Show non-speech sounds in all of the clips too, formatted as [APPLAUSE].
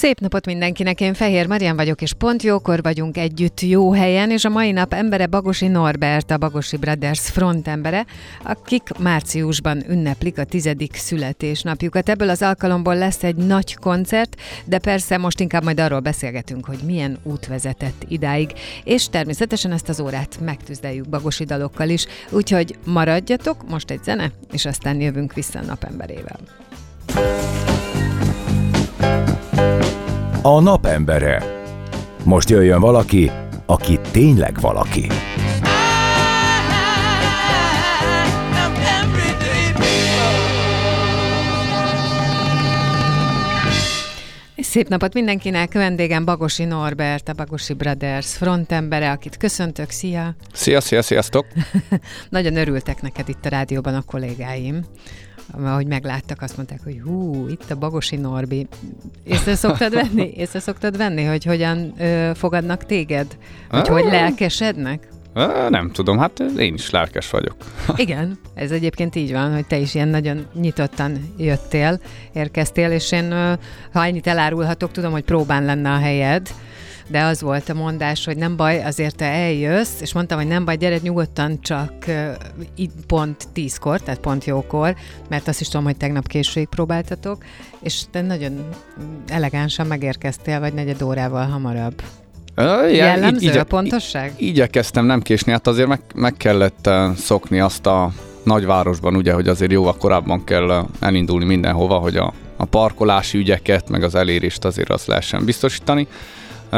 Szép napot mindenkinek, én Fehér Marian vagyok, és pont jókor vagyunk együtt jó helyen, és a mai nap embere Bagosi Norbert, a Bagosi Brothers frontembere, akik márciusban ünneplik a tizedik születésnapjukat. Ebből az alkalomból lesz egy nagy koncert, de persze most inkább majd arról beszélgetünk, hogy milyen út vezetett idáig, és természetesen ezt az órát megtüzdeljük Bagosi dalokkal is, úgyhogy maradjatok, most egy zene, és aztán jövünk vissza a napemberével. A napembere. Most jöjjön valaki, aki tényleg valaki. Szép napot mindenkinek, vendégem Bagosi Norbert, a Bagosi Brothers frontembere, akit köszöntök, szia! Szia, szia, sziasztok! [LAUGHS] Nagyon örültek neked itt a rádióban a kollégáim ahogy megláttak, azt mondták, hogy hú, itt a Bagosi Norbi. Észre szoktad venni? Észre szoktad venni, hogy hogyan ö, fogadnak téged? Hogy hogy lelkesednek? Nem tudom, hát én is lelkes vagyok. [LAUGHS] Igen, ez egyébként így van, hogy te is ilyen nagyon nyitottan jöttél, érkeztél, és én, ha ennyit elárulhatok, tudom, hogy próbán lenne a helyed, de az volt a mondás, hogy nem baj, azért te eljössz, és mondtam, hogy nem baj, gyere nyugodtan csak itt pont tízkor, tehát pont jókor, mert azt is tudom, hogy tegnap későig próbáltatok, és te nagyon elegánsan megérkeztél, vagy negyed órával hamarabb. Uh, Jellemző így, a pontosság? Így, igyekeztem nem késni, hát azért meg, meg kellett szokni azt a nagyvárosban, ugye, hogy azért jóval korábban kell elindulni mindenhova, hogy a, a parkolási ügyeket, meg az elérést azért azt lehessen biztosítani.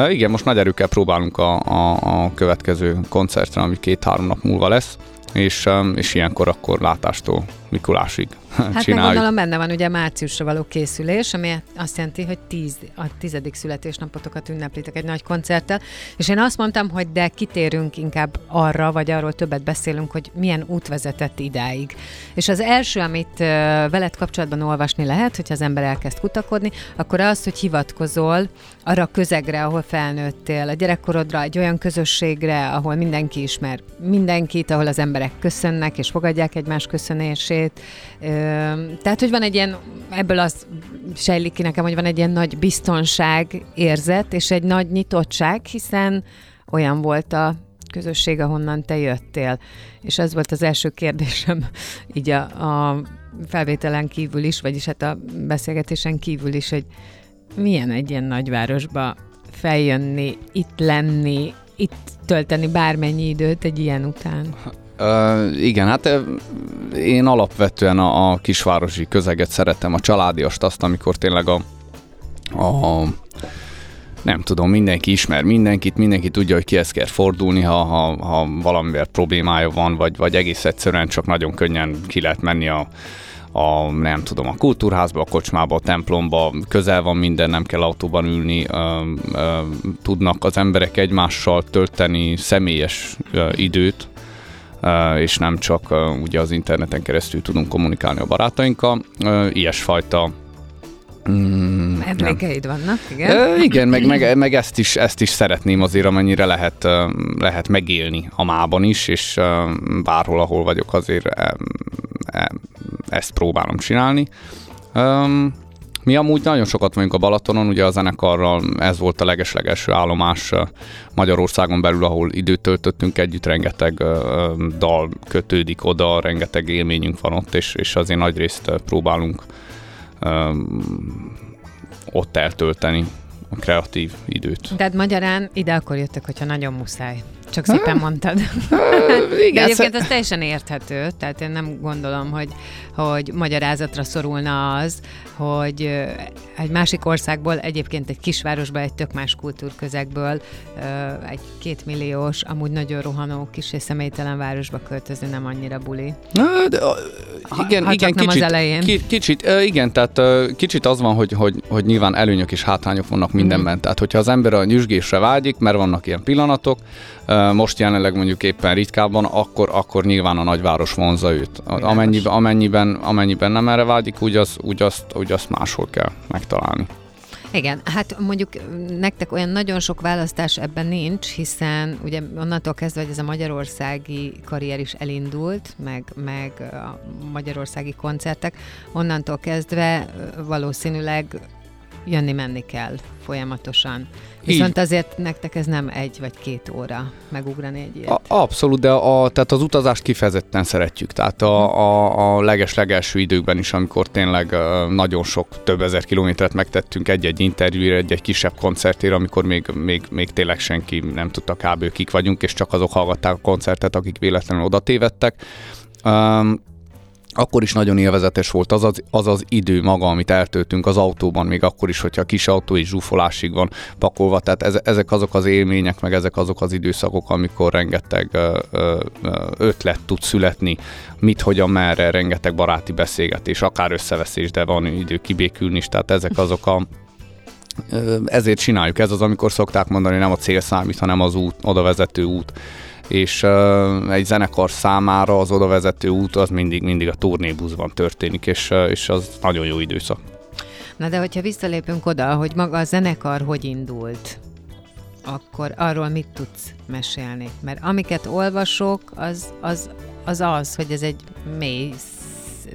Igen, most nagy erőkkel próbálunk a, a, a következő koncertre, ami két-három nap múlva lesz, és, és ilyenkor akkor látástól Mikulásig Hát meg gondolom benne van ugye márciusra való készülés, ami azt jelenti, hogy tíz, a tizedik születésnapotokat ünneplitek egy nagy koncerttel, és én azt mondtam, hogy de kitérünk inkább arra, vagy arról többet beszélünk, hogy milyen út vezetett idáig. És az első, amit veled kapcsolatban olvasni lehet, hogyha az ember elkezd kutakodni, akkor az, hogy hivatkozol arra a közegre, ahol felnőttél, a gyerekkorodra, egy olyan közösségre, ahol mindenki ismer mindenkit, ahol az emberek köszönnek és fogadják egymás köszönését, tehát, hogy van egy ilyen, ebből az sejlik ki nekem, hogy van egy ilyen nagy biztonság érzet, és egy nagy nyitottság, hiszen olyan volt a közösség, ahonnan te jöttél. És ez volt az első kérdésem, [LAUGHS] így a, a felvételen kívül is, vagyis hát a beszélgetésen kívül is, hogy milyen egy ilyen nagyvárosba feljönni, itt lenni, itt tölteni bármennyi időt egy ilyen után? Igen, hát én alapvetően a, a kisvárosi közeget szeretem, a családiast, azt, amikor tényleg a, a nem tudom, mindenki ismer mindenkit, mindenki tudja, hogy kihez kell fordulni, ha, ha, ha valamivel problémája van, vagy, vagy egész egyszerűen csak nagyon könnyen ki lehet menni a, a, nem tudom, a kultúrházba, a kocsmába, a templomba, közel van minden, nem kell autóban ülni, ö, ö, tudnak az emberek egymással tölteni személyes ö, időt, és nem csak ugye az interneten keresztül tudunk kommunikálni a barátainkkal. Ilyesfajta Mm, Emlékeid vannak, igen? E, igen, meg, meg, meg ezt, is, ezt is szeretném azért, amennyire lehet, lehet megélni a mában is, és bárhol, ahol vagyok, azért e, e, ezt próbálom csinálni. Um, mi amúgy nagyon sokat vagyunk a Balatonon, ugye a zenekarral ez volt a legeslegelső állomás Magyarországon belül, ahol időt töltöttünk együtt, rengeteg dal kötődik oda, rengeteg élményünk van ott, és, és azért nagy részt próbálunk ott eltölteni a kreatív időt. Tehát magyarán ide akkor jöttek, hogyha nagyon muszáj. Csak szépen mondtad. De igen, egyébként ez teljesen érthető, tehát én nem gondolom, hogy, hogy magyarázatra szorulna az, hogy egy másik országból, egyébként egy kisvárosba, egy tök más kultúrközegből egy kétmilliós, amúgy nagyon rohanó kis és személytelen városba költözni nem annyira buli. Na, de, igen, ha igen, csak nem az kicsit, elején. Ki, kicsit, igen, tehát kicsit az van, hogy, hogy, hogy nyilván előnyök és hátrányok vannak mindenben. Tehát, hogyha az ember a nyüzsgésre vágyik, mert vannak ilyen pillanatok, most jelenleg mondjuk éppen ritkábban, akkor, akkor nyilván a nagyváros vonza őt. Amennyiben, amennyiben, amennyiben nem erre vágyik, úgy, az, úgy, azt, úgy azt máshol kell megtalálni. Igen, hát mondjuk nektek olyan nagyon sok választás ebben nincs, hiszen ugye onnantól kezdve, hogy ez a magyarországi karrier is elindult, meg, meg a magyarországi koncertek, onnantól kezdve valószínűleg jönni-menni kell folyamatosan. Viszont azért nektek ez nem egy vagy két óra megugrani egy ilyet. A, abszolút, de a, tehát az utazást kifejezetten szeretjük. Tehát a, a, a leges-legelső időkben is, amikor tényleg nagyon sok, több ezer kilométert megtettünk egy-egy interjúra, egy-egy kisebb koncertére, amikor még, még, még tényleg senki nem tudta kb. kik vagyunk, és csak azok hallgatták a koncertet, akik véletlenül oda tévedtek. Um, akkor is nagyon élvezetes volt az az, az az idő maga, amit eltöltünk az autóban, még akkor is, hogyha a kis autó is zsúfolásig van pakolva. Tehát ez, ezek azok az élmények, meg ezek azok az időszakok, amikor rengeteg ö, ö, ötlet tud születni, mit, hogyan, merre, rengeteg baráti beszélgetés, akár összeveszés, de van idő kibékülni is. Tehát ezek azok a ezért csináljuk. Ez az, amikor szokták mondani, nem a cél számít, hanem az út, oda vezető út és uh, egy zenekar számára az oda vezető út az mindig, mindig a turnébuszban történik, és, uh, és az nagyon jó időszak. Na de hogyha visszalépünk oda, hogy maga a zenekar hogy indult, akkor arról mit tudsz mesélni? Mert amiket olvasok, az az, az, az hogy ez egy mély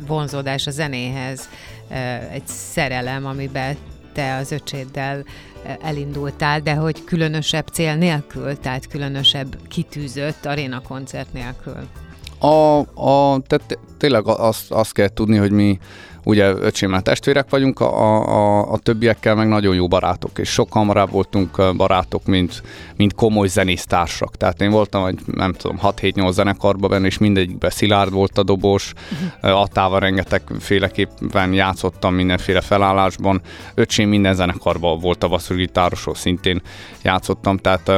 vonzódás a zenéhez, egy szerelem, amiben te az öcséddel elindultál, de hogy különösebb cél nélkül, tehát különösebb kitűzött aréna koncert nélkül. A, a, tehát tényleg azt, azt kell tudni, hogy mi ugye öcsémmel testvérek vagyunk, a, a, a többiekkel meg nagyon jó barátok, és sokkal hamarabb voltunk barátok, mint, mint komoly zenésztársak. Tehát én voltam, egy, nem tudom, 6-7-8 zenekarban benne, és mindegyikben Szilárd volt a dobos, uh-huh. Attával rengeteg féleképpen játszottam mindenféle felállásban. Öcsém minden zenekarban volt a basszusgitárosról, szintén játszottam, tehát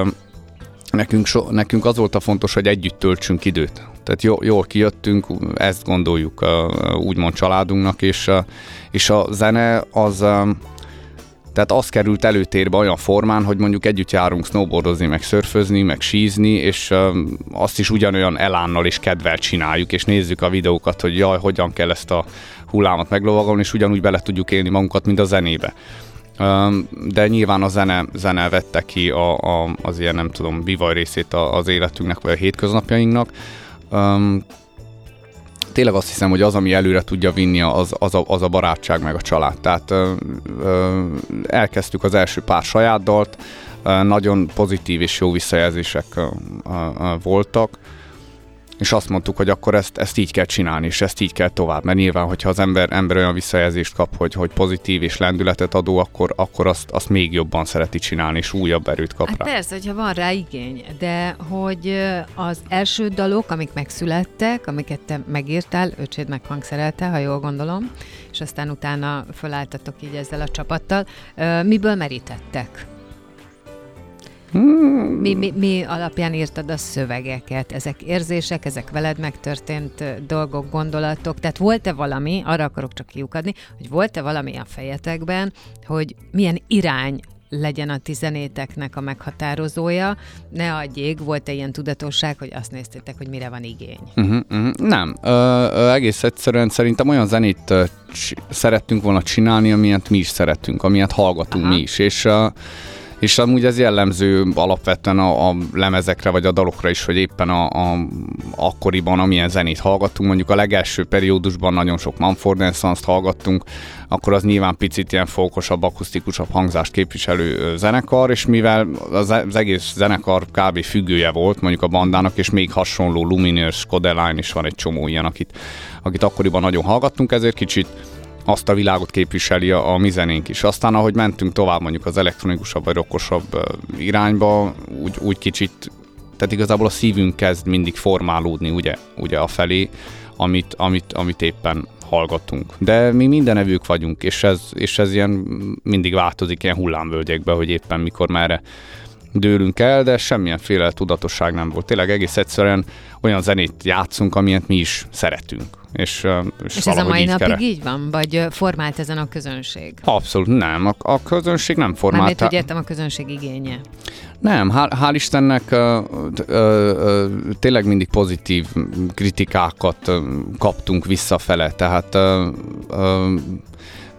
nekünk, so, nekünk az volt a fontos, hogy együtt töltsünk időt. Tehát jó, jól kijöttünk, ezt gondoljuk úgymond családunknak, és, és a zene az, tehát az került előtérbe olyan formán, hogy mondjuk együtt járunk snowboardozni, meg szörfözni, meg sízni, és azt is ugyanolyan elánnal és kedvel csináljuk, és nézzük a videókat, hogy jaj, hogyan kell ezt a hullámot meglovagolni, és ugyanúgy bele tudjuk élni magunkat, mint a zenébe. De nyilván a zene, zene vette ki a, a, az ilyen, nem tudom, bivaj részét az életünknek, vagy a hétköznapjainknak. Um, tényleg azt hiszem, hogy az, ami előre tudja vinni, az, az, a, az a barátság meg a család. Tehát ö, elkezdtük az első pár saját dalt, ö, nagyon pozitív és jó visszajelzések ö, ö, voltak, és azt mondtuk, hogy akkor ezt, ezt így kell csinálni, és ezt így kell tovább. Mert nyilván, hogyha az ember, ember olyan visszajelzést kap, hogy, hogy pozitív és lendületet adó, akkor, akkor azt, azt még jobban szereti csinálni, és újabb erőt kap Hát rá. persze, hogyha van rá igény, de hogy az első dalok, amik megszülettek, amiket te megírtál, öcséd meghangszerelte, ha jól gondolom, és aztán utána fölálltatok így ezzel a csapattal, miből merítettek? Mi, mi, mi alapján írtad a szövegeket? Ezek érzések, ezek veled megtörtént dolgok, gondolatok? Tehát volt-e valami, arra akarok csak kiukadni, hogy volt-e valami a fejetekben, hogy milyen irány legyen a ti zenéteknek a meghatározója. Ne adjék, volt-e ilyen tudatosság, hogy azt néztétek, hogy mire van igény? Uh-huh, uh-huh. Nem, ö, ö, egész egyszerűen szerintem olyan zenét ö, csi- szerettünk volna csinálni, amilyet mi is szeretünk, amilyet hallgatunk Aha. mi is, és ö, és amúgy ez jellemző alapvetően a, a lemezekre vagy a dalokra is, hogy éppen a, a akkoriban, amilyen zenét hallgattunk, mondjuk a legelső periódusban nagyon sok Mumford Sons-t hallgattunk, akkor az nyilván picit ilyen fókosabb, akusztikusabb hangzást képviselő zenekar, és mivel az, az egész zenekar kb. függője volt mondjuk a bandának, és még hasonló Luminous, Codeline is van egy csomó ilyen, akit, akit akkoriban nagyon hallgattunk, ezért kicsit azt a világot képviseli a, a mi zenénk is. Aztán, ahogy mentünk tovább mondjuk az elektronikusabb vagy rockosabb ö, irányba, úgy, úgy kicsit tehát igazából a szívünk kezd mindig formálódni ugye, ugye a felé, amit, amit, amit éppen hallgatunk. De mi minden evők vagyunk, és ez, és ez ilyen mindig változik ilyen hullámvölgyekbe, hogy éppen mikor merre dőlünk el, de semmilyenféle tudatosság nem volt. Tényleg egész egyszerűen olyan zenét játszunk, amilyet mi is szeretünk. És, és, és ez a mai így napig kere. így van? Vagy formált ezen a közönség? Abszolút nem. A, a közönség nem formált. Mármint, hogy értem a közönség igénye. Nem, hál', hál Istennek tényleg mindig pozitív kritikákat uh, kaptunk visszafele, tehát uh, uh,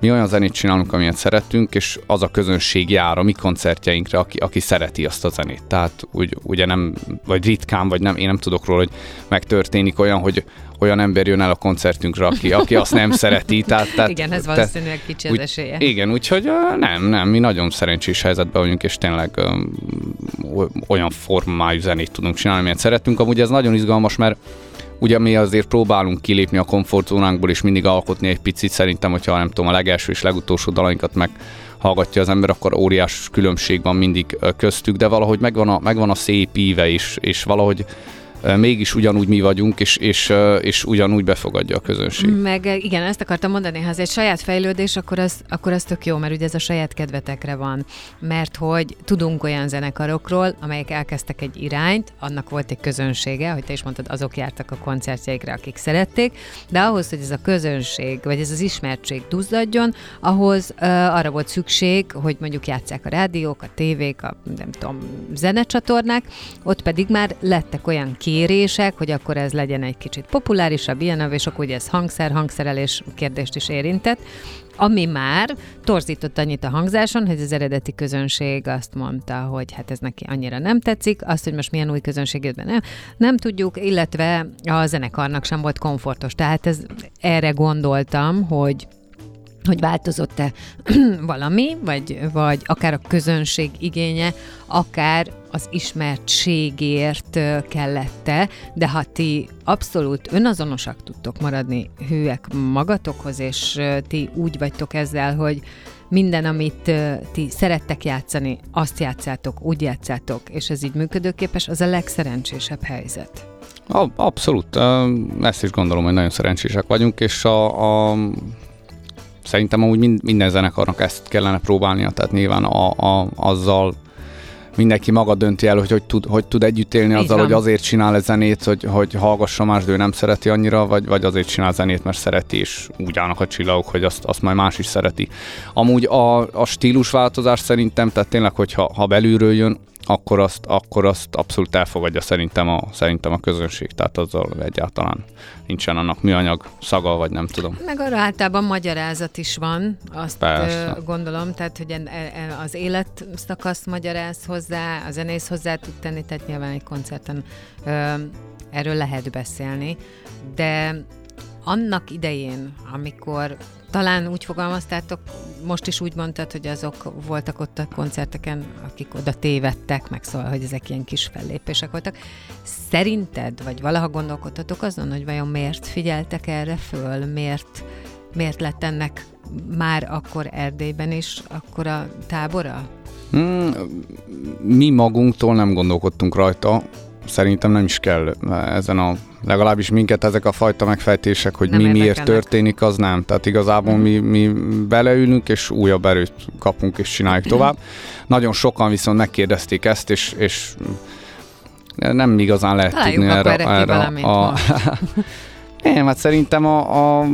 mi olyan zenét csinálunk, amilyet szeretünk, és az a közönség jár a mi koncertjeinkre, aki, aki szereti azt a zenét. Tehát úgy, ugye nem, vagy ritkán, vagy nem, én nem tudok róla, hogy megtörténik olyan, hogy olyan ember jön el a koncertünkre, aki, aki azt nem szereti. Tehát, [LAUGHS] tehát, igen, ez valószínűleg kicsi az úgy, esélye. Igen, úgyhogy nem, nem, mi nagyon szerencsés helyzetben vagyunk, és tényleg um, olyan formájú zenét tudunk csinálni, amilyet szeretünk. Amúgy ez nagyon izgalmas, mert Ugye mi azért próbálunk kilépni a komfortzónánkból, és mindig alkotni egy picit. Szerintem, hogyha nem tudom, a legelső és legutolsó dalainkat meg hallgatja az ember, akkor óriás különbség van mindig köztük, de valahogy megvan a, megvan a szép íve is, és valahogy mégis ugyanúgy mi vagyunk, és, és, és ugyanúgy befogadja a közönség. Meg igen, ezt akartam mondani, ha ez egy saját fejlődés, akkor az, akkor az tök jó, mert ugye ez a saját kedvetekre van. Mert hogy tudunk olyan zenekarokról, amelyek elkezdtek egy irányt, annak volt egy közönsége, hogy te is mondtad, azok jártak a koncertjeikre, akik szerették, de ahhoz, hogy ez a közönség, vagy ez az ismertség duzzadjon, ahhoz uh, arra volt szükség, hogy mondjuk játsszák a rádiók, a tévék, a nem tudom, zenecsatornák, ott pedig már lettek olyan ki kérések, hogy akkor ez legyen egy kicsit populárisabb, ilyen, és akkor ugye ez hangszer, hangszerelés kérdést is érintett, ami már torzított annyit a hangzáson, hogy az eredeti közönség azt mondta, hogy hát ez neki annyira nem tetszik, azt, hogy most milyen új közönség jött be, nem, nem tudjuk, illetve a zenekarnak sem volt komfortos. Tehát ez, erre gondoltam, hogy hogy változott-e [CLEARS THROAT] valami, vagy, vagy akár a közönség igénye, akár az ismertségért kellette, de ha ti abszolút önazonosak tudtok maradni hűek magatokhoz, és ti úgy vagytok ezzel, hogy minden, amit ti szerettek játszani, azt játszátok, úgy játszátok, és ez így működőképes, az a legszerencsésebb helyzet. Abszolút. Ezt is gondolom, hogy nagyon szerencsések vagyunk, és a, a szerintem amúgy mind, minden zenekarnak ezt kellene próbálnia, tehát nyilván a, a, azzal mindenki maga dönti el, hogy hogy tud, hogy tud együtt élni azzal, hogy azért csinál egy zenét, hogy, hogy hallgassa más, de ő nem szereti annyira, vagy, vagy azért csinál zenét, mert szereti, és úgy állnak a csillagok, hogy azt, azt majd más is szereti. Amúgy a, a stílusváltozás szerintem, tehát tényleg, hogyha ha belülről jön, akkor azt, akkor azt abszolút elfogadja szerintem a, szerintem a közönség, tehát azzal egyáltalán nincsen annak műanyag szaga, vagy nem tudom. Meg arra általában magyarázat is van, azt Persze. gondolom, tehát hogy e, e, az életszakaszt magyaráz hozzá, a zenész hozzá tud tenni, tehát nyilván egy koncerten erről lehet beszélni, de annak idején, amikor talán úgy fogalmaztátok, most is úgy mondtad, hogy azok voltak ott a koncerteken, akik oda tévedtek, meg szóval, hogy ezek ilyen kis fellépések voltak. Szerinted, vagy valaha gondolkodtatok azon, hogy vajon miért figyeltek erre föl, miért, miért lett ennek már akkor Erdélyben is a tábora? Hmm, mi magunktól nem gondolkodtunk rajta, szerintem nem is kell ezen a legalábbis minket ezek a fajta megfejtések, hogy nem mi miért történik, az nem. Tehát igazából mm. mi, mi beleülünk, és újabb erőt kapunk, és csináljuk tovább. Nagyon sokan viszont megkérdezték ezt, és, és nem igazán lehet Találjuk tudni erre, erre a, a [LAUGHS] Nem, hát szerintem a, a,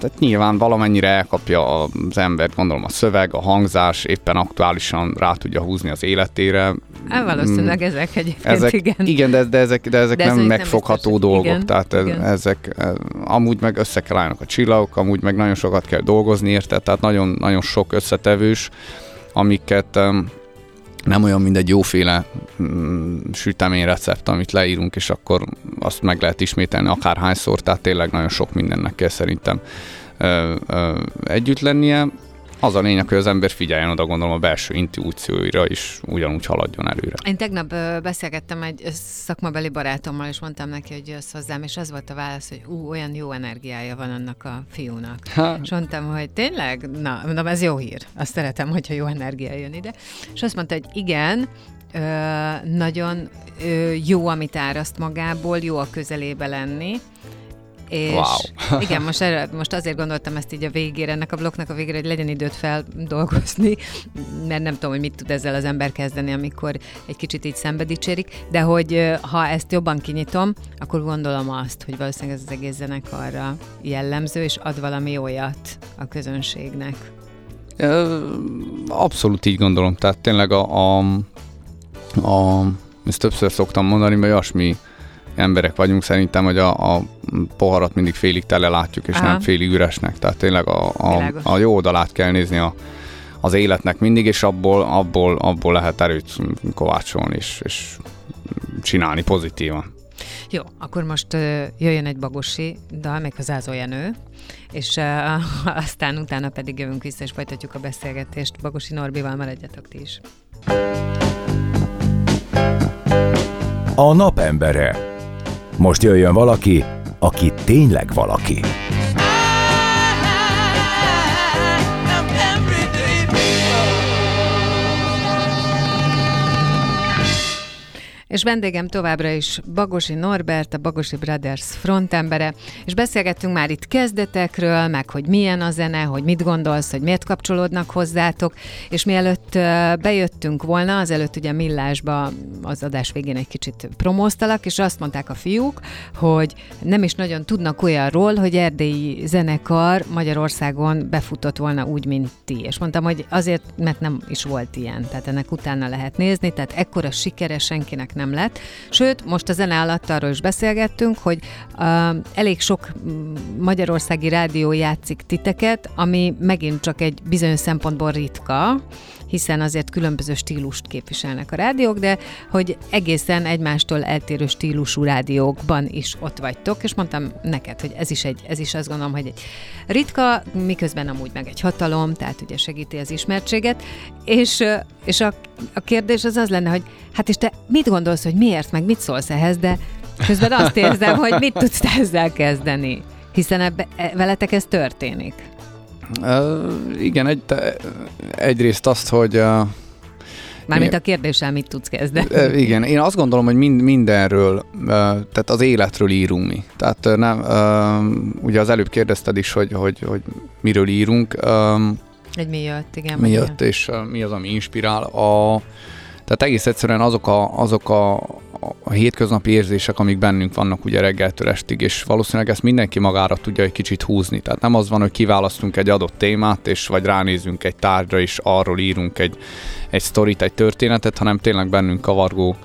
tehát nyilván valamennyire elkapja az ember, gondolom a szöveg, a hangzás, éppen aktuálisan rá tudja húzni az életére. Hát valószínűleg ezek egyébként, ezek, igen. Igen, de, de ezek, de ezek de nem megfogható nem dolgok, igen, tehát igen. ezek amúgy meg össze kell állnak a csillagok, amúgy meg nagyon sokat kell dolgozni érte, tehát nagyon, nagyon sok összetevős, amiket nem olyan, mint egy jóféle mm, sütemény recept, amit leírunk, és akkor azt meg lehet ismételni akárhányszor, tehát tényleg nagyon sok mindennek kell szerintem ö, ö, együtt lennie. Az a lényeg, hogy az ember figyeljen oda, gondolom a belső intuícióira is ugyanúgy haladjon előre. Én tegnap beszélgettem egy szakmabeli barátommal, és mondtam neki, hogy jössz hozzám, és az volt a válasz, hogy ú, olyan jó energiája van annak a fiúnak. Ha. És mondtam, hogy tényleg? Na, na, ez jó hír. Azt szeretem, hogyha jó energia jön ide. És azt mondta, hogy igen, ö, nagyon ö, jó, amit áraszt magából, jó a közelébe lenni, és Wow. [LAUGHS] igen, most, erre, most azért gondoltam ezt így a végére, ennek a blokknak a végére, hogy legyen időt feldolgozni, mert nem tudom, hogy mit tud ezzel az ember kezdeni, amikor egy kicsit így szembe dicsérik, de hogy ha ezt jobban kinyitom, akkor gondolom azt, hogy valószínűleg ez az egész zenekarra jellemző, és ad valami olyat a közönségnek. Abszolút így gondolom, tehát tényleg a, a, a ezt többször szoktam mondani, mert olyasmi emberek vagyunk szerintem, hogy a, a poharat mindig félig tele látjuk, és Aha. nem félig üresnek. Tehát tényleg a, a, Világos. a jó oldalát kell nézni a, az életnek mindig, és abból, abból, abból lehet erőt kovácsolni, és, és csinálni pozitívan. Jó, akkor most ö, jöjjön egy bagosi dal, még az Ázó Jenő, és ö, [LAUGHS] aztán utána pedig jövünk vissza, és folytatjuk a beszélgetést. Bagosi Norbival maradjatok ti is. A napembere. Most jöjjön valaki, aki tényleg valaki. És vendégem továbbra is Bagosi Norbert, a Bagosi Brothers frontembere, és beszélgettünk már itt kezdetekről, meg hogy milyen a zene, hogy mit gondolsz, hogy miért kapcsolódnak hozzátok, és mielőtt bejöttünk volna, azelőtt ugye Millásba az adás végén egy kicsit promóztalak, és azt mondták a fiúk, hogy nem is nagyon tudnak olyanról, hogy erdélyi zenekar Magyarországon befutott volna úgy, mint ti. És mondtam, hogy azért, mert nem is volt ilyen, tehát ennek utána lehet nézni, tehát ekkora sikere senkinek nem lett. Sőt, most a zene alatt arról is beszélgettünk, hogy uh, elég sok magyarországi rádió játszik titeket, ami megint csak egy bizonyos szempontból ritka, hiszen azért különböző stílust képviselnek a rádiók, de hogy egészen egymástól eltérő stílusú rádiókban is ott vagytok, és mondtam neked, hogy ez is, egy, ez is azt gondolom, hogy egy ritka, miközben amúgy meg egy hatalom, tehát ugye segíti az ismertséget, és, és a, a kérdés az az lenne, hogy hát és te mit gondolsz, hogy miért, meg mit szólsz ehhez, de közben azt érzem, hogy mit tudsz te ezzel kezdeni, hiszen ebbe, e- veletek ez történik. Uh, igen, egy, egyrészt azt, hogy uh, Mármint a kérdéssel mit tudsz kezdeni. Igen, én azt gondolom, hogy mind, mindenről, tehát az életről írunk mi. Tehát nem, ugye az előbb kérdezted is, hogy, hogy, hogy miről írunk, Egy mi jött, igen. mi vagy jött és ö, mi az, ami inspirál. A, tehát egész egyszerűen azok a, azok a, a hétköznapi érzések, amik bennünk vannak ugye reggeltől estig, és valószínűleg ezt mindenki magára tudja egy kicsit húzni. Tehát nem az van, hogy kiválasztunk egy adott témát, és vagy ránézünk egy tárgyra, és arról írunk egy, egy sztorit, egy történetet, hanem tényleg bennünk kavargó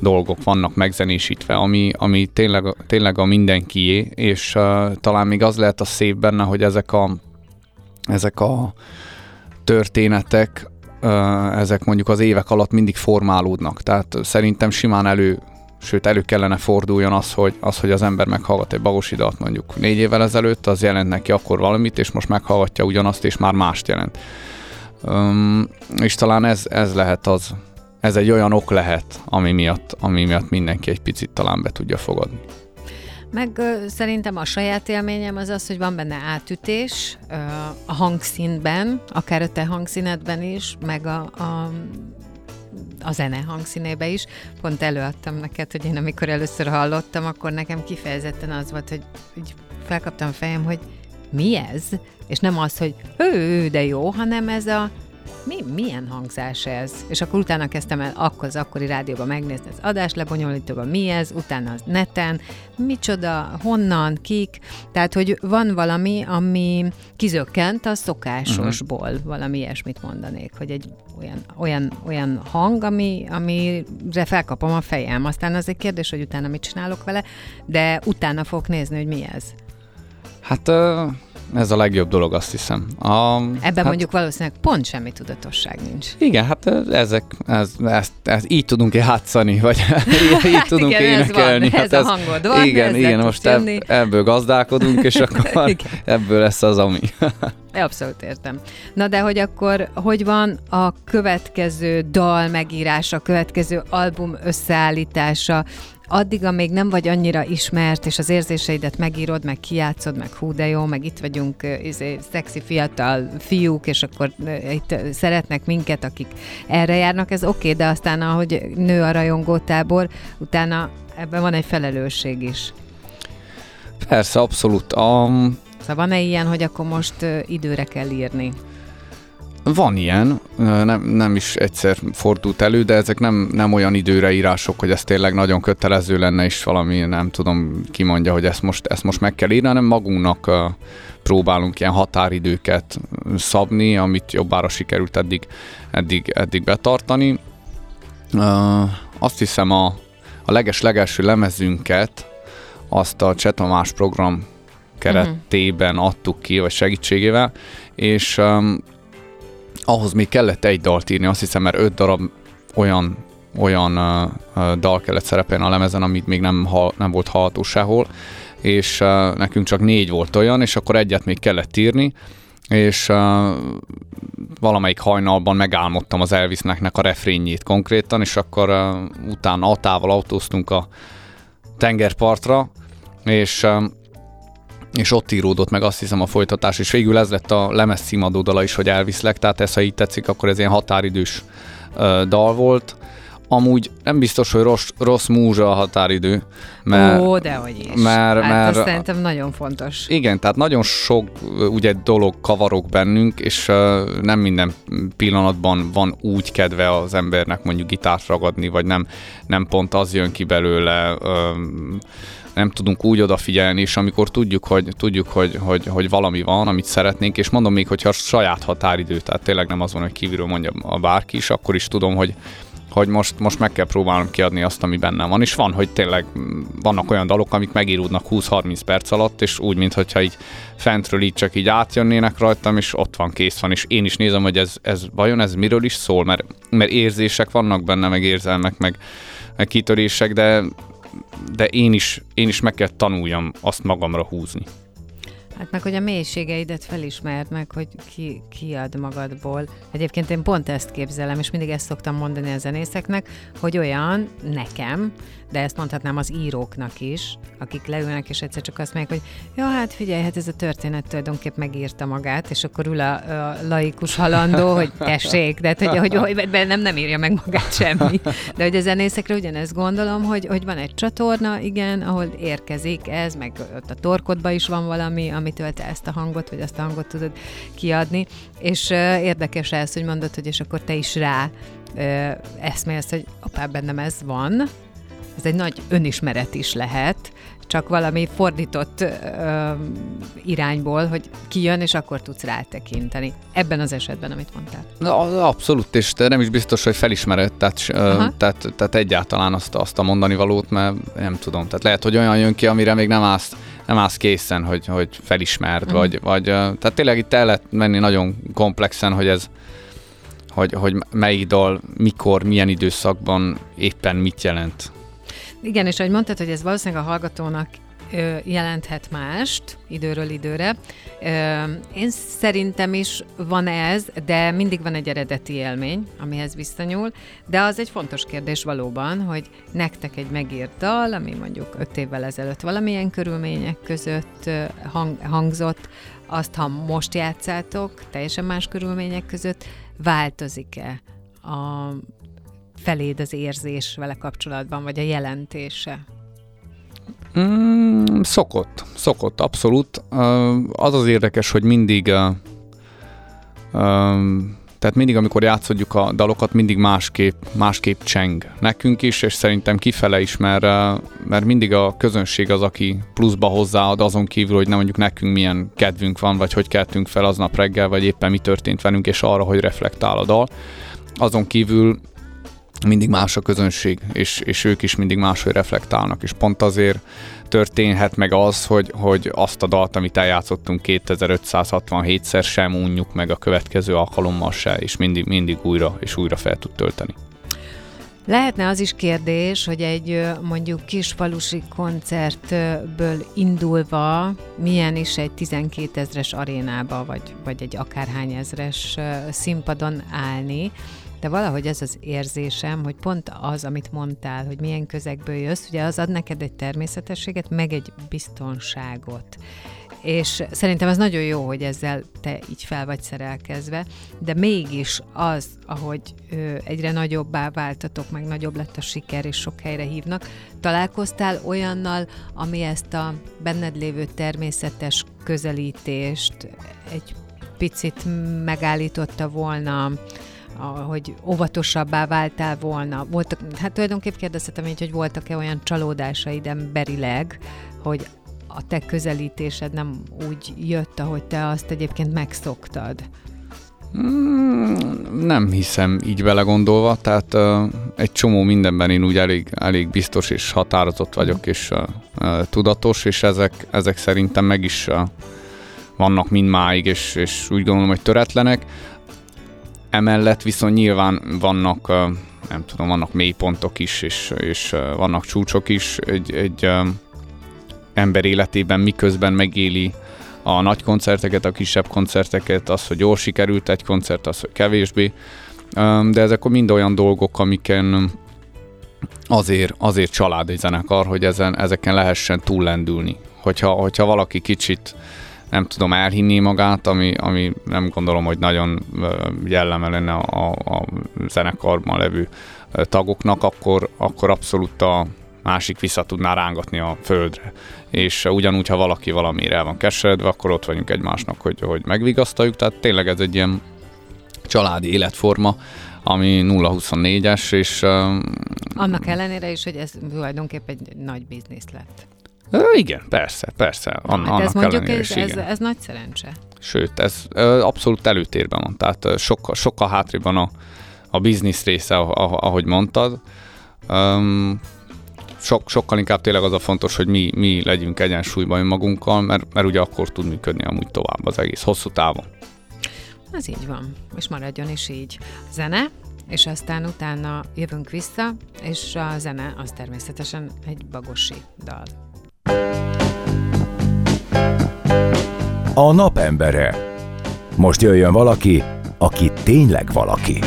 dolgok vannak megzenésítve, ami, ami tényleg, tényleg a mindenkié, és uh, talán még az lehet a szép benne, hogy ezek a, ezek a történetek, ezek mondjuk az évek alatt mindig formálódnak. Tehát szerintem simán elő, sőt elő kellene forduljon az, hogy, az, hogy az ember meghallgat egy bagosi dalt mondjuk négy évvel ezelőtt, az jelent neki akkor valamit, és most meghallgatja ugyanazt, és már mást jelent. Um, és talán ez, ez lehet az, ez egy olyan ok lehet, ami miatt, ami miatt mindenki egy picit talán be tudja fogadni. Meg szerintem a saját élményem az az, hogy van benne átütés a hangszínben, akár a te hangszínedben is, meg a, a a zene hangszínébe is. Pont előadtam neked, hogy én amikor először hallottam, akkor nekem kifejezetten az volt, hogy így felkaptam fejem, hogy mi ez? És nem az, hogy ő, de jó, hanem ez a mi, milyen hangzás ez? És akkor utána kezdtem el akkor az akkori rádióban megnézni az adás lebonyolítóban, mi ez, utána az neten, micsoda, honnan, kik, tehát, hogy van valami, ami kizökkent a szokásosból, uh-huh. valami ilyesmit mondanék, hogy egy olyan, olyan, olyan hang, ami, amire felkapom a fejem. Aztán az egy kérdés, hogy utána mit csinálok vele, de utána fogok nézni, hogy mi ez. Hát ö, ez a legjobb dolog, azt hiszem. A, Ebben hát, mondjuk valószínűleg pont semmi tudatosság nincs. Igen, hát ezek, ez, ezt, ezt így tudunk játszani, vagy [LAUGHS] így Hát tudunk igen, ez énekelni. van, hát ez a hangod van, igen, igen, most ebb, ebből gazdálkodunk, és [LAUGHS] akkor ebből lesz az, ami. [LAUGHS] Abszolút értem. Na de hogy akkor, hogy van a következő dal megírása, a következő album összeállítása, addig, amíg nem vagy annyira ismert, és az érzéseidet megírod, meg kijátszod, meg hú de jó, meg itt vagyunk izé, szexi fiatal fiúk, és akkor itt szeretnek minket, akik erre járnak, ez oké, okay, de aztán ahogy nő a rajongótábor, utána ebben van egy felelősség is. Persze, abszolút. Um, szóval van-e ilyen, hogy akkor most időre kell írni? Van ilyen, nem, nem is egyszer fordult elő, de ezek nem, nem olyan időre írások, hogy ez tényleg nagyon kötelező lenne, és valami nem tudom ki mondja, hogy ezt most, ezt most meg kell írni, hanem magunknak próbálunk ilyen határidőket szabni, amit jobbára sikerült eddig, eddig, eddig betartani. Azt hiszem a, a leges-legelső lemezünket azt a Csetamás program keretében uh-huh. adtuk ki, vagy segítségével, és um, ahhoz még kellett egy dalt írni, azt hiszem, mert öt darab olyan, olyan uh, dal kellett szerepelni a lemezen, amit még nem, ha, nem volt hallható sehol, és uh, nekünk csak négy volt olyan, és akkor egyet még kellett írni, és uh, valamelyik hajnalban megálmodtam az Elvisnek a refrényét konkrétan, és akkor uh, utána atával autóztunk a tengerpartra, és uh, és ott íródott meg azt hiszem a folytatás, és végül ez lett a lemez címadó dala is, hogy elviszlek, tehát ez, ha így tetszik, akkor ez ilyen határidős uh, dal volt. Amúgy nem biztos, hogy rossz, rossz múzsa a határidő. Mert, Ó, dehogy is. Mert, hát mert, ez szerintem nagyon fontos. Igen, tehát nagyon sok ugye dolog kavarok bennünk, és uh, nem minden pillanatban van úgy kedve az embernek mondjuk gitárt ragadni, vagy nem, nem pont az jön ki belőle, um, nem tudunk úgy odafigyelni, és amikor tudjuk, hogy, tudjuk hogy, hogy, hogy valami van, amit szeretnénk, és mondom még, hogyha saját határidő, tehát tényleg nem az van, hogy kívülről mondja a bárki is, akkor is tudom, hogy, hogy most, most meg kell próbálnom kiadni azt, ami bennem van, és van, hogy tényleg vannak olyan dalok, amik megíródnak 20-30 perc alatt, és úgy, mintha így fentről így csak így átjönnének rajtam, és ott van, kész van, és én is nézem, hogy ez, ez vajon ez miről is szól, mert, mert érzések vannak benne, meg érzelmek, meg, meg kitörések, de de én is, én is meg kell tanuljam azt magamra húzni. Hát meg, hogy a mélységeidet felismerd meg, hogy ki, ki ad magadból. Egyébként én pont ezt képzelem, és mindig ezt szoktam mondani a zenészeknek, hogy olyan nekem, de ezt mondhatnám az íróknak is, akik leülnek, és egyszer csak azt mondják, hogy ja, hát figyelj, hát ez a történet tulajdonképp megírta magát, és akkor ül a, a laikus halandó, hogy tessék, de hát, hogy, hogy, hogy nem, nem írja meg magát semmi. De hogy a zenészekre ugyanezt gondolom, hogy, hogy van egy csatorna, igen, ahol érkezik ez, meg ott a torkodba is van valami, amitől te ezt a hangot, vagy azt a hangot tudod kiadni, és uh, érdekes ez, hogy mondod, hogy és akkor te is rá eszmélsz, hogy apá, bennem ez van, ez egy nagy önismeret is lehet, csak valami fordított ö, irányból, hogy kijön, és akkor tudsz rátekinteni. Ebben az esetben, amit mondtál. Na, abszolút, és te nem is biztos, hogy felismered, tehát, tehát, tehát egyáltalán azt, azt a mondani valót, mert nem tudom. Tehát lehet, hogy olyan jön ki, amire még nem állsz, nem állsz készen, hogy, hogy felismerd, uh-huh. vagy, vagy tehát tényleg itt el lehet menni nagyon komplexen, hogy ez hogy, hogy melyik dal, mikor, milyen időszakban éppen mit jelent. Igen, és ahogy mondtad, hogy ez valószínűleg a hallgatónak jelenthet mást időről időre. Én szerintem is van ez, de mindig van egy eredeti élmény, amihez visszanyúl, de az egy fontos kérdés valóban, hogy nektek egy megírt dal, ami mondjuk öt évvel ezelőtt valamilyen körülmények között hang, hangzott, azt, ha most játszátok, teljesen más körülmények között, változik-e a feléd az érzés vele kapcsolatban, vagy a jelentése? Mm, szokott, szokott, abszolút. Az az érdekes, hogy mindig tehát mindig, amikor játszodjuk a dalokat, mindig másképp, másképp cseng nekünk is, és szerintem kifele is, mert, mert mindig a közönség az, aki pluszba hozzáad azon kívül, hogy nem mondjuk nekünk milyen kedvünk van, vagy hogy keltünk fel aznap reggel, vagy éppen mi történt velünk, és arra, hogy reflektál a dal. Azon kívül mindig más a közönség, és, és ők is mindig máshogy reflektálnak, és pont azért történhet meg az, hogy, hogy azt a dalt, amit eljátszottunk 2567-szer sem unjuk meg a következő alkalommal se, és mindig, mindig újra és újra fel tud tölteni. Lehetne az is kérdés, hogy egy mondjuk kisfalusi koncertből indulva milyen is egy 12 ezres arénába, vagy, vagy egy akárhány ezres színpadon állni, de valahogy ez az érzésem, hogy pont az, amit mondtál, hogy milyen közegből jössz, ugye az ad neked egy természetességet, meg egy biztonságot. És szerintem ez nagyon jó, hogy ezzel te így fel vagy szerelkezve, de mégis az, ahogy ö, egyre nagyobbá váltatok, meg nagyobb lett a siker, és sok helyre hívnak, találkoztál olyannal, ami ezt a benned lévő természetes közelítést egy picit megállította volna, hogy óvatosabbá váltál volna. Voltak, hát tulajdonképp kérdeztem így, hogy voltak-e olyan csalódásaid emberileg, hogy a te közelítésed nem úgy jött, ahogy te azt egyébként megszoktad? Mm, nem hiszem így belegondolva, tehát uh, egy csomó mindenben én úgy elég, elég biztos és határozott vagyok, és uh, uh, tudatos, és ezek, ezek szerintem meg is uh, vannak mindmáig, és, és úgy gondolom, hogy töretlenek. Emellett viszont nyilván vannak, uh, nem tudom, vannak mélypontok is, és, és uh, vannak csúcsok is. Egy, egy uh, ember életében miközben megéli a nagy koncerteket, a kisebb koncerteket, az, hogy jól sikerült egy koncert, az, hogy kevésbé. De ezek mind olyan dolgok, amiken azért, azért család egy zenekar, hogy ezen, ezeken lehessen túllendülni. Hogyha, hogyha valaki kicsit nem tudom, elhinni magát, ami, ami nem gondolom, hogy nagyon jelleme lenne a, a zenekarban levő tagoknak, akkor, akkor abszolút a, másik vissza tudná rángatni a földre. És ugyanúgy, ha valaki valamire el van keseredve, akkor ott vagyunk egymásnak, hogy, hogy megvigasztaljuk. Tehát tényleg ez egy ilyen családi életforma, ami 0-24-es, és... Annak ellenére is, hogy ez tulajdonképpen egy nagy biznisz lett. Igen, persze, persze. An- hát ez mondjuk, ez, is, ez, ez nagy szerencse. Sőt, ez abszolút előtérben van, tehát sokkal, sokkal hátrébb van a, a biznisz része, ahogy mondtad. Um, sok, sokkal inkább tényleg az a fontos, hogy mi, mi legyünk egyensúlyban önmagunkkal, mert, mert ugye akkor tud működni amúgy tovább az egész hosszú távon. Ez így van, és maradjon is így. Zene, és aztán utána jövünk vissza, és a zene az természetesen egy bagosi dal. A napembere. Most jöjjön valaki, aki tényleg valaki.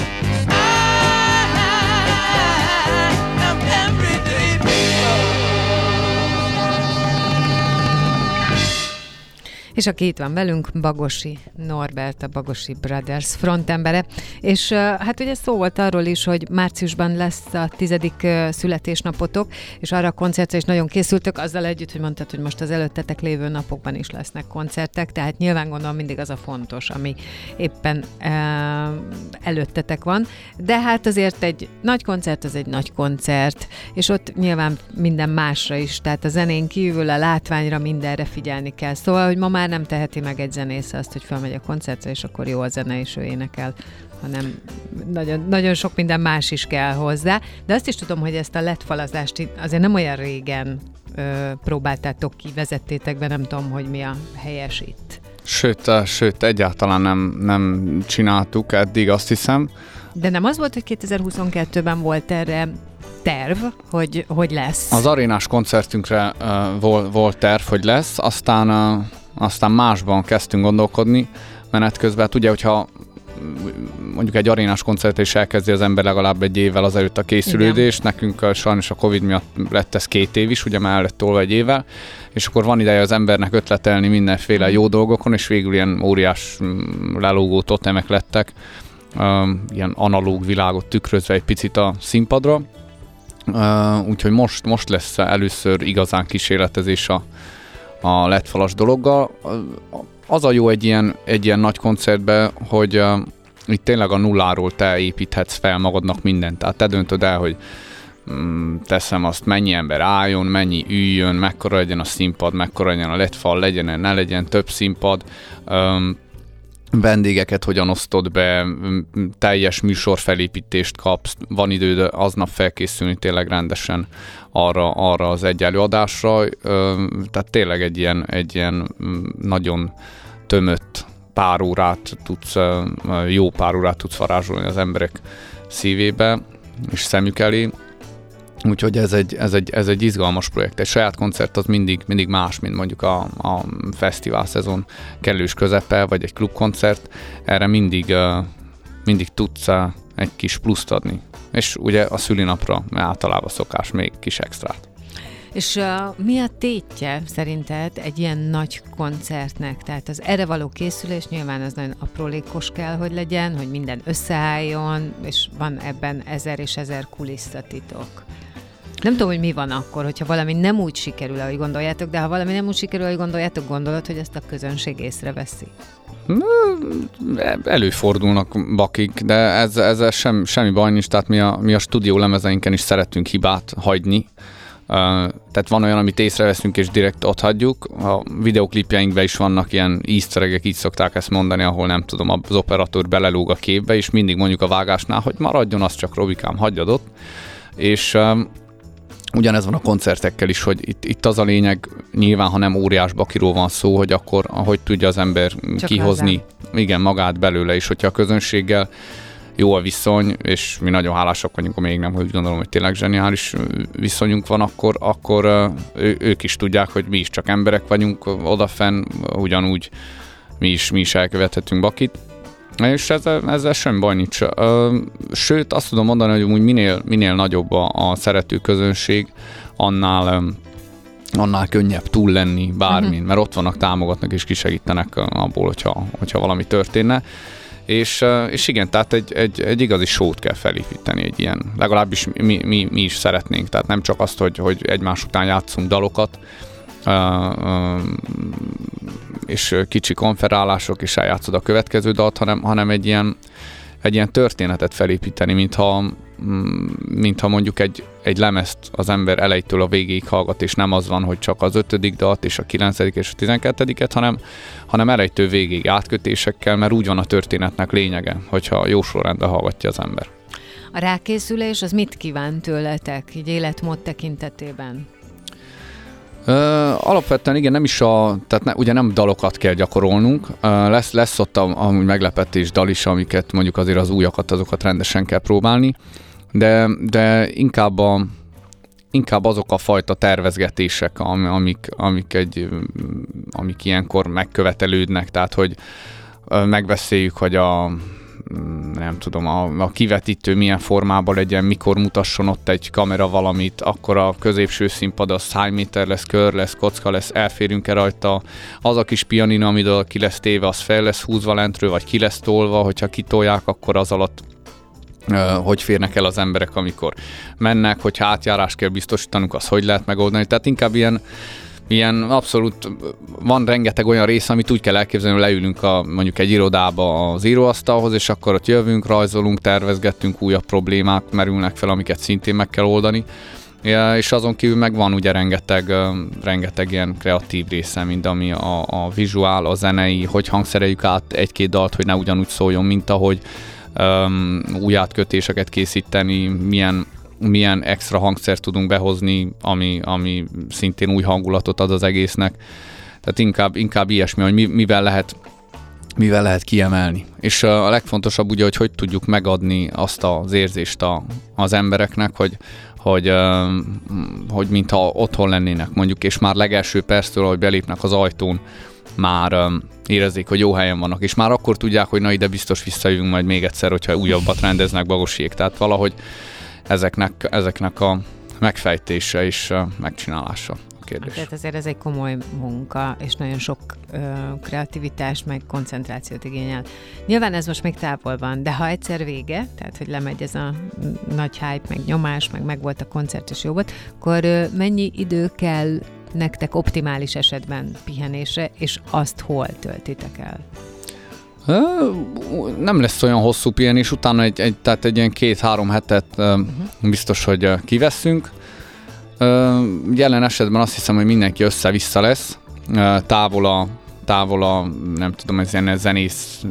És aki itt van velünk, Bagosi Norbert, a Bagosi Brothers frontembere. És hát ugye szó volt arról is, hogy márciusban lesz a tizedik születésnapotok, és arra a koncertre is nagyon készültök, azzal együtt, hogy mondtad, hogy most az előttetek lévő napokban is lesznek koncertek, tehát nyilván gondolom mindig az a fontos, ami éppen előttetek van. De hát azért egy nagy koncert az egy nagy koncert, és ott nyilván minden másra is, tehát a zenén kívül a látványra mindenre figyelni kell. Szóval, hogy ma már már nem teheti meg egy zenész azt, hogy felmegy a koncertre, és akkor jó a zene, és ő énekel, hanem nagyon, nagyon sok minden más is kell hozzá. De azt is tudom, hogy ezt a letfalazást azért nem olyan régen ö, próbáltátok ki, vezettétek be, nem tudom, hogy mi a helyes itt. Sőt, sőt, egyáltalán nem, nem csináltuk eddig, azt hiszem. De nem az volt, hogy 2022-ben volt erre terv, hogy, hogy lesz? Az arénás koncertünkre uh, volt, volt terv, hogy lesz, aztán uh, aztán másban kezdtünk gondolkodni menet közben. Hát ugye, hogyha mondjuk egy arénás koncert is elkezdi az ember legalább egy évvel azelőtt a készülődést. Igen. Nekünk sajnos a Covid miatt lett ez két év is, ugye már lett tolva egy évvel, és akkor van ideje az embernek ötletelni mindenféle jó dolgokon, és végül ilyen óriás mm, lelógó totemek lettek, ilyen analóg világot tükrözve egy picit a színpadra. úgyhogy most, most lesz először igazán kísérletezés a, a letfalas dologgal. Az a jó egy ilyen, egy ilyen nagy koncertben, hogy uh, itt tényleg a nulláról te építhetsz fel magadnak mindent. Tehát te döntöd el, hogy mm, teszem azt, mennyi ember álljon, mennyi üljön, mekkora legyen a színpad, mekkora legyen a letfal, legyen ne legyen több színpad. Um, vendégeket hogyan osztod be, teljes műsorfelépítést kapsz, van időd aznap felkészülni tényleg rendesen arra, arra az egy előadásra, tehát tényleg egy ilyen, egy ilyen nagyon tömött pár órát tudsz, jó pár órát tudsz varázsolni az emberek szívébe és szemük elé, Úgyhogy ez egy, ez, egy, ez egy izgalmas projekt. Egy saját koncert az mindig, mindig más, mint mondjuk a, a fesztivál szezon kellős közepe, vagy egy klubkoncert. Erre mindig, mindig tudsz egy kis pluszt adni. És ugye a szülinapra általában szokás még kis extrát. És uh, mi a tétje szerinted egy ilyen nagy koncertnek? Tehát az erre való készülés nyilván az nagyon aprólékos kell, hogy legyen, hogy minden összeálljon, és van ebben ezer és ezer kulisszatitok. Nem tudom, hogy mi van akkor, hogyha valami nem úgy sikerül, ahogy gondoljátok, de ha valami nem úgy sikerül, ahogy gondoljátok, gondolod, hogy ezt a közönség észreveszi? Előfordulnak bakik, de ez, sem, semmi baj nincs, tehát mi a, mi a stúdió lemezeinken is szeretünk hibát hagyni, tehát van olyan, amit észreveszünk és direkt ott hagyjuk. A videoklipjeinkben is vannak ilyen easter így szokták ezt mondani, ahol nem tudom, az operatőr belelóg a képbe, és mindig mondjuk a vágásnál, hogy maradjon az csak Robikám, hagyjad ott. És Ugyanez van a koncertekkel is, hogy itt, itt az a lényeg, nyilván, ha nem óriás bakiról van szó, hogy akkor, ahogy tudja az ember Csak kihozni, hozzá. igen, magát belőle, és hogyha a közönséggel jó a viszony, és mi nagyon hálásak vagyunk, még nem, hogy gondolom, hogy tényleg zseniális viszonyunk van, akkor, akkor ő, ők is tudják, hogy mi is csak emberek vagyunk odafenn, ugyanúgy mi is, mi is elkövethetünk bakit. És ezzel, ezzel sem baj nincs. Sőt, azt tudom mondani, hogy minél, minél nagyobb a, a szerető közönség, annál annál könnyebb túl lenni bármin, uh-huh. mert ott vannak, támogatnak és kisegítenek abból, hogyha, hogyha valami történne. És, és igen, tehát egy, egy, egy igazi sót kell felépíteni, egy ilyen, legalábbis mi, mi, mi is szeretnénk, tehát nem csak azt, hogy, hogy egymás után játszunk dalokat, és kicsi konferálások, és eljátszod a következő dalt, hanem, hanem egy ilyen, egy ilyen történetet felépíteni, mintha, mm, mintha mondjuk egy, egy lemezt az ember elejétől a végéig hallgat, és nem az van, hogy csak az ötödik dalt, és a kilencedik és a tizenkettediket, hanem, hanem elejétől végéig átkötésekkel, mert úgy van a történetnek lényege, hogyha jó sorrendben hallgatja az ember. A rákészülés az mit kíván tőletek, így életmód tekintetében? Uh, alapvetően igen, nem is a, tehát ne, ugye nem dalokat kell gyakorolnunk, uh, lesz, lesz ott a, amúgy meglepetés dal is, amiket mondjuk azért az újakat, azokat rendesen kell próbálni, de, de inkább, a, inkább azok a fajta tervezgetések, amik, amik, egy, amik ilyenkor megkövetelődnek, tehát hogy megbeszéljük, hogy a nem tudom, a, a kivetítő milyen formában legyen, mikor mutasson ott egy kamera valamit, akkor a középső színpad az hány méter lesz, kör lesz, kocka lesz, elférünk-e rajta, az a kis pianina, amiből ki lesz téve, az fel lesz húzva lentről, vagy ki lesz tolva, hogyha kitolják, akkor az alatt hogy férnek el az emberek, amikor mennek, hogy átjárás kell biztosítanunk, az hogy lehet megoldani. Tehát inkább ilyen ilyen abszolút, van rengeteg olyan rész, amit úgy kell elképzelni, hogy leülünk a, mondjuk egy irodába az íróasztalhoz, és akkor ott jövünk, rajzolunk, tervezgettünk, újabb problémák merülnek fel, amiket szintén meg kell oldani. Ja, és azon kívül meg van ugye rengeteg, rengeteg ilyen kreatív része, mint ami a, a vizuál, a zenei, hogy hangszereljük át egy-két dalt, hogy ne ugyanúgy szóljon, mint ahogy um, új átkötéseket készíteni, milyen milyen extra hangszert tudunk behozni, ami, ami szintén új hangulatot ad az egésznek. Tehát inkább, inkább ilyesmi, hogy mi, mivel lehet mivel lehet kiemelni. És a legfontosabb ugye, hogy hogy tudjuk megadni azt az érzést a, az embereknek, hogy, hogy, hogy mintha otthon lennének mondjuk, és már legelső perctől, hogy belépnek az ajtón, már érezzék, hogy jó helyen vannak, és már akkor tudják, hogy na ide biztos visszajövünk majd még egyszer, hogyha újabbat rendeznek bagosiék. Tehát valahogy ezeknek, ezeknek a megfejtése és megcsinálása kérdés. Tehát azért ez egy komoly munka, és nagyon sok ö, kreativitás, meg koncentrációt igényel. Nyilván ez most még távol van, de ha egyszer vége, tehát hogy lemegy ez a nagy hype, meg nyomás, meg meg volt a koncert, és jó volt, akkor ö, mennyi idő kell nektek optimális esetben pihenésre, és azt hol töltitek el? Nem lesz olyan hosszú pihenés, utána egy, egy, tehát egy ilyen két-három hetet uh-huh. biztos, hogy kiveszünk. Jelen esetben azt hiszem, hogy mindenki össze-vissza lesz, távol a, távol a nem tudom, ez ilyen zenész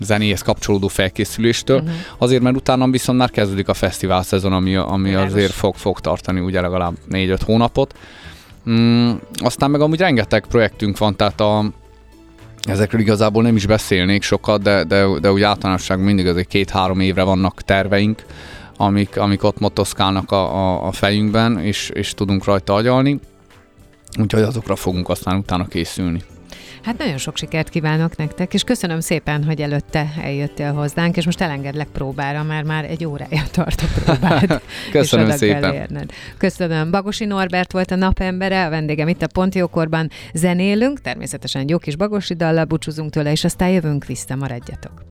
zenéhez kapcsolódó felkészüléstől, uh-huh. azért, mert utána viszont már kezdődik a fesztivál szezon, ami, ami azért fog, fog tartani ugye legalább 4-5 hónapot. Mm, aztán meg amúgy rengeteg projektünk van, tehát a, Ezekről igazából nem is beszélnék sokat, de, de, de úgy általánosság mindig azért két-három évre vannak terveink, amik, amik ott motoszkálnak a, a, a fejünkben, és, és tudunk rajta agyalni. Úgyhogy azokra fogunk aztán utána készülni. Hát nagyon sok sikert kívánok nektek, és köszönöm szépen, hogy előtte eljöttél hozzánk, és most elengedlek próbára, mert már egy órája [LAUGHS] tart a próbád. [LAUGHS] Köszönöm szépen. Érned. Köszönöm. Bagosi Norbert volt a napembere, a vendégem itt a Pontjókorban zenélünk, természetesen jó kis Bagosi dallal búcsúzunk tőle, és aztán jövünk vissza, maradjatok.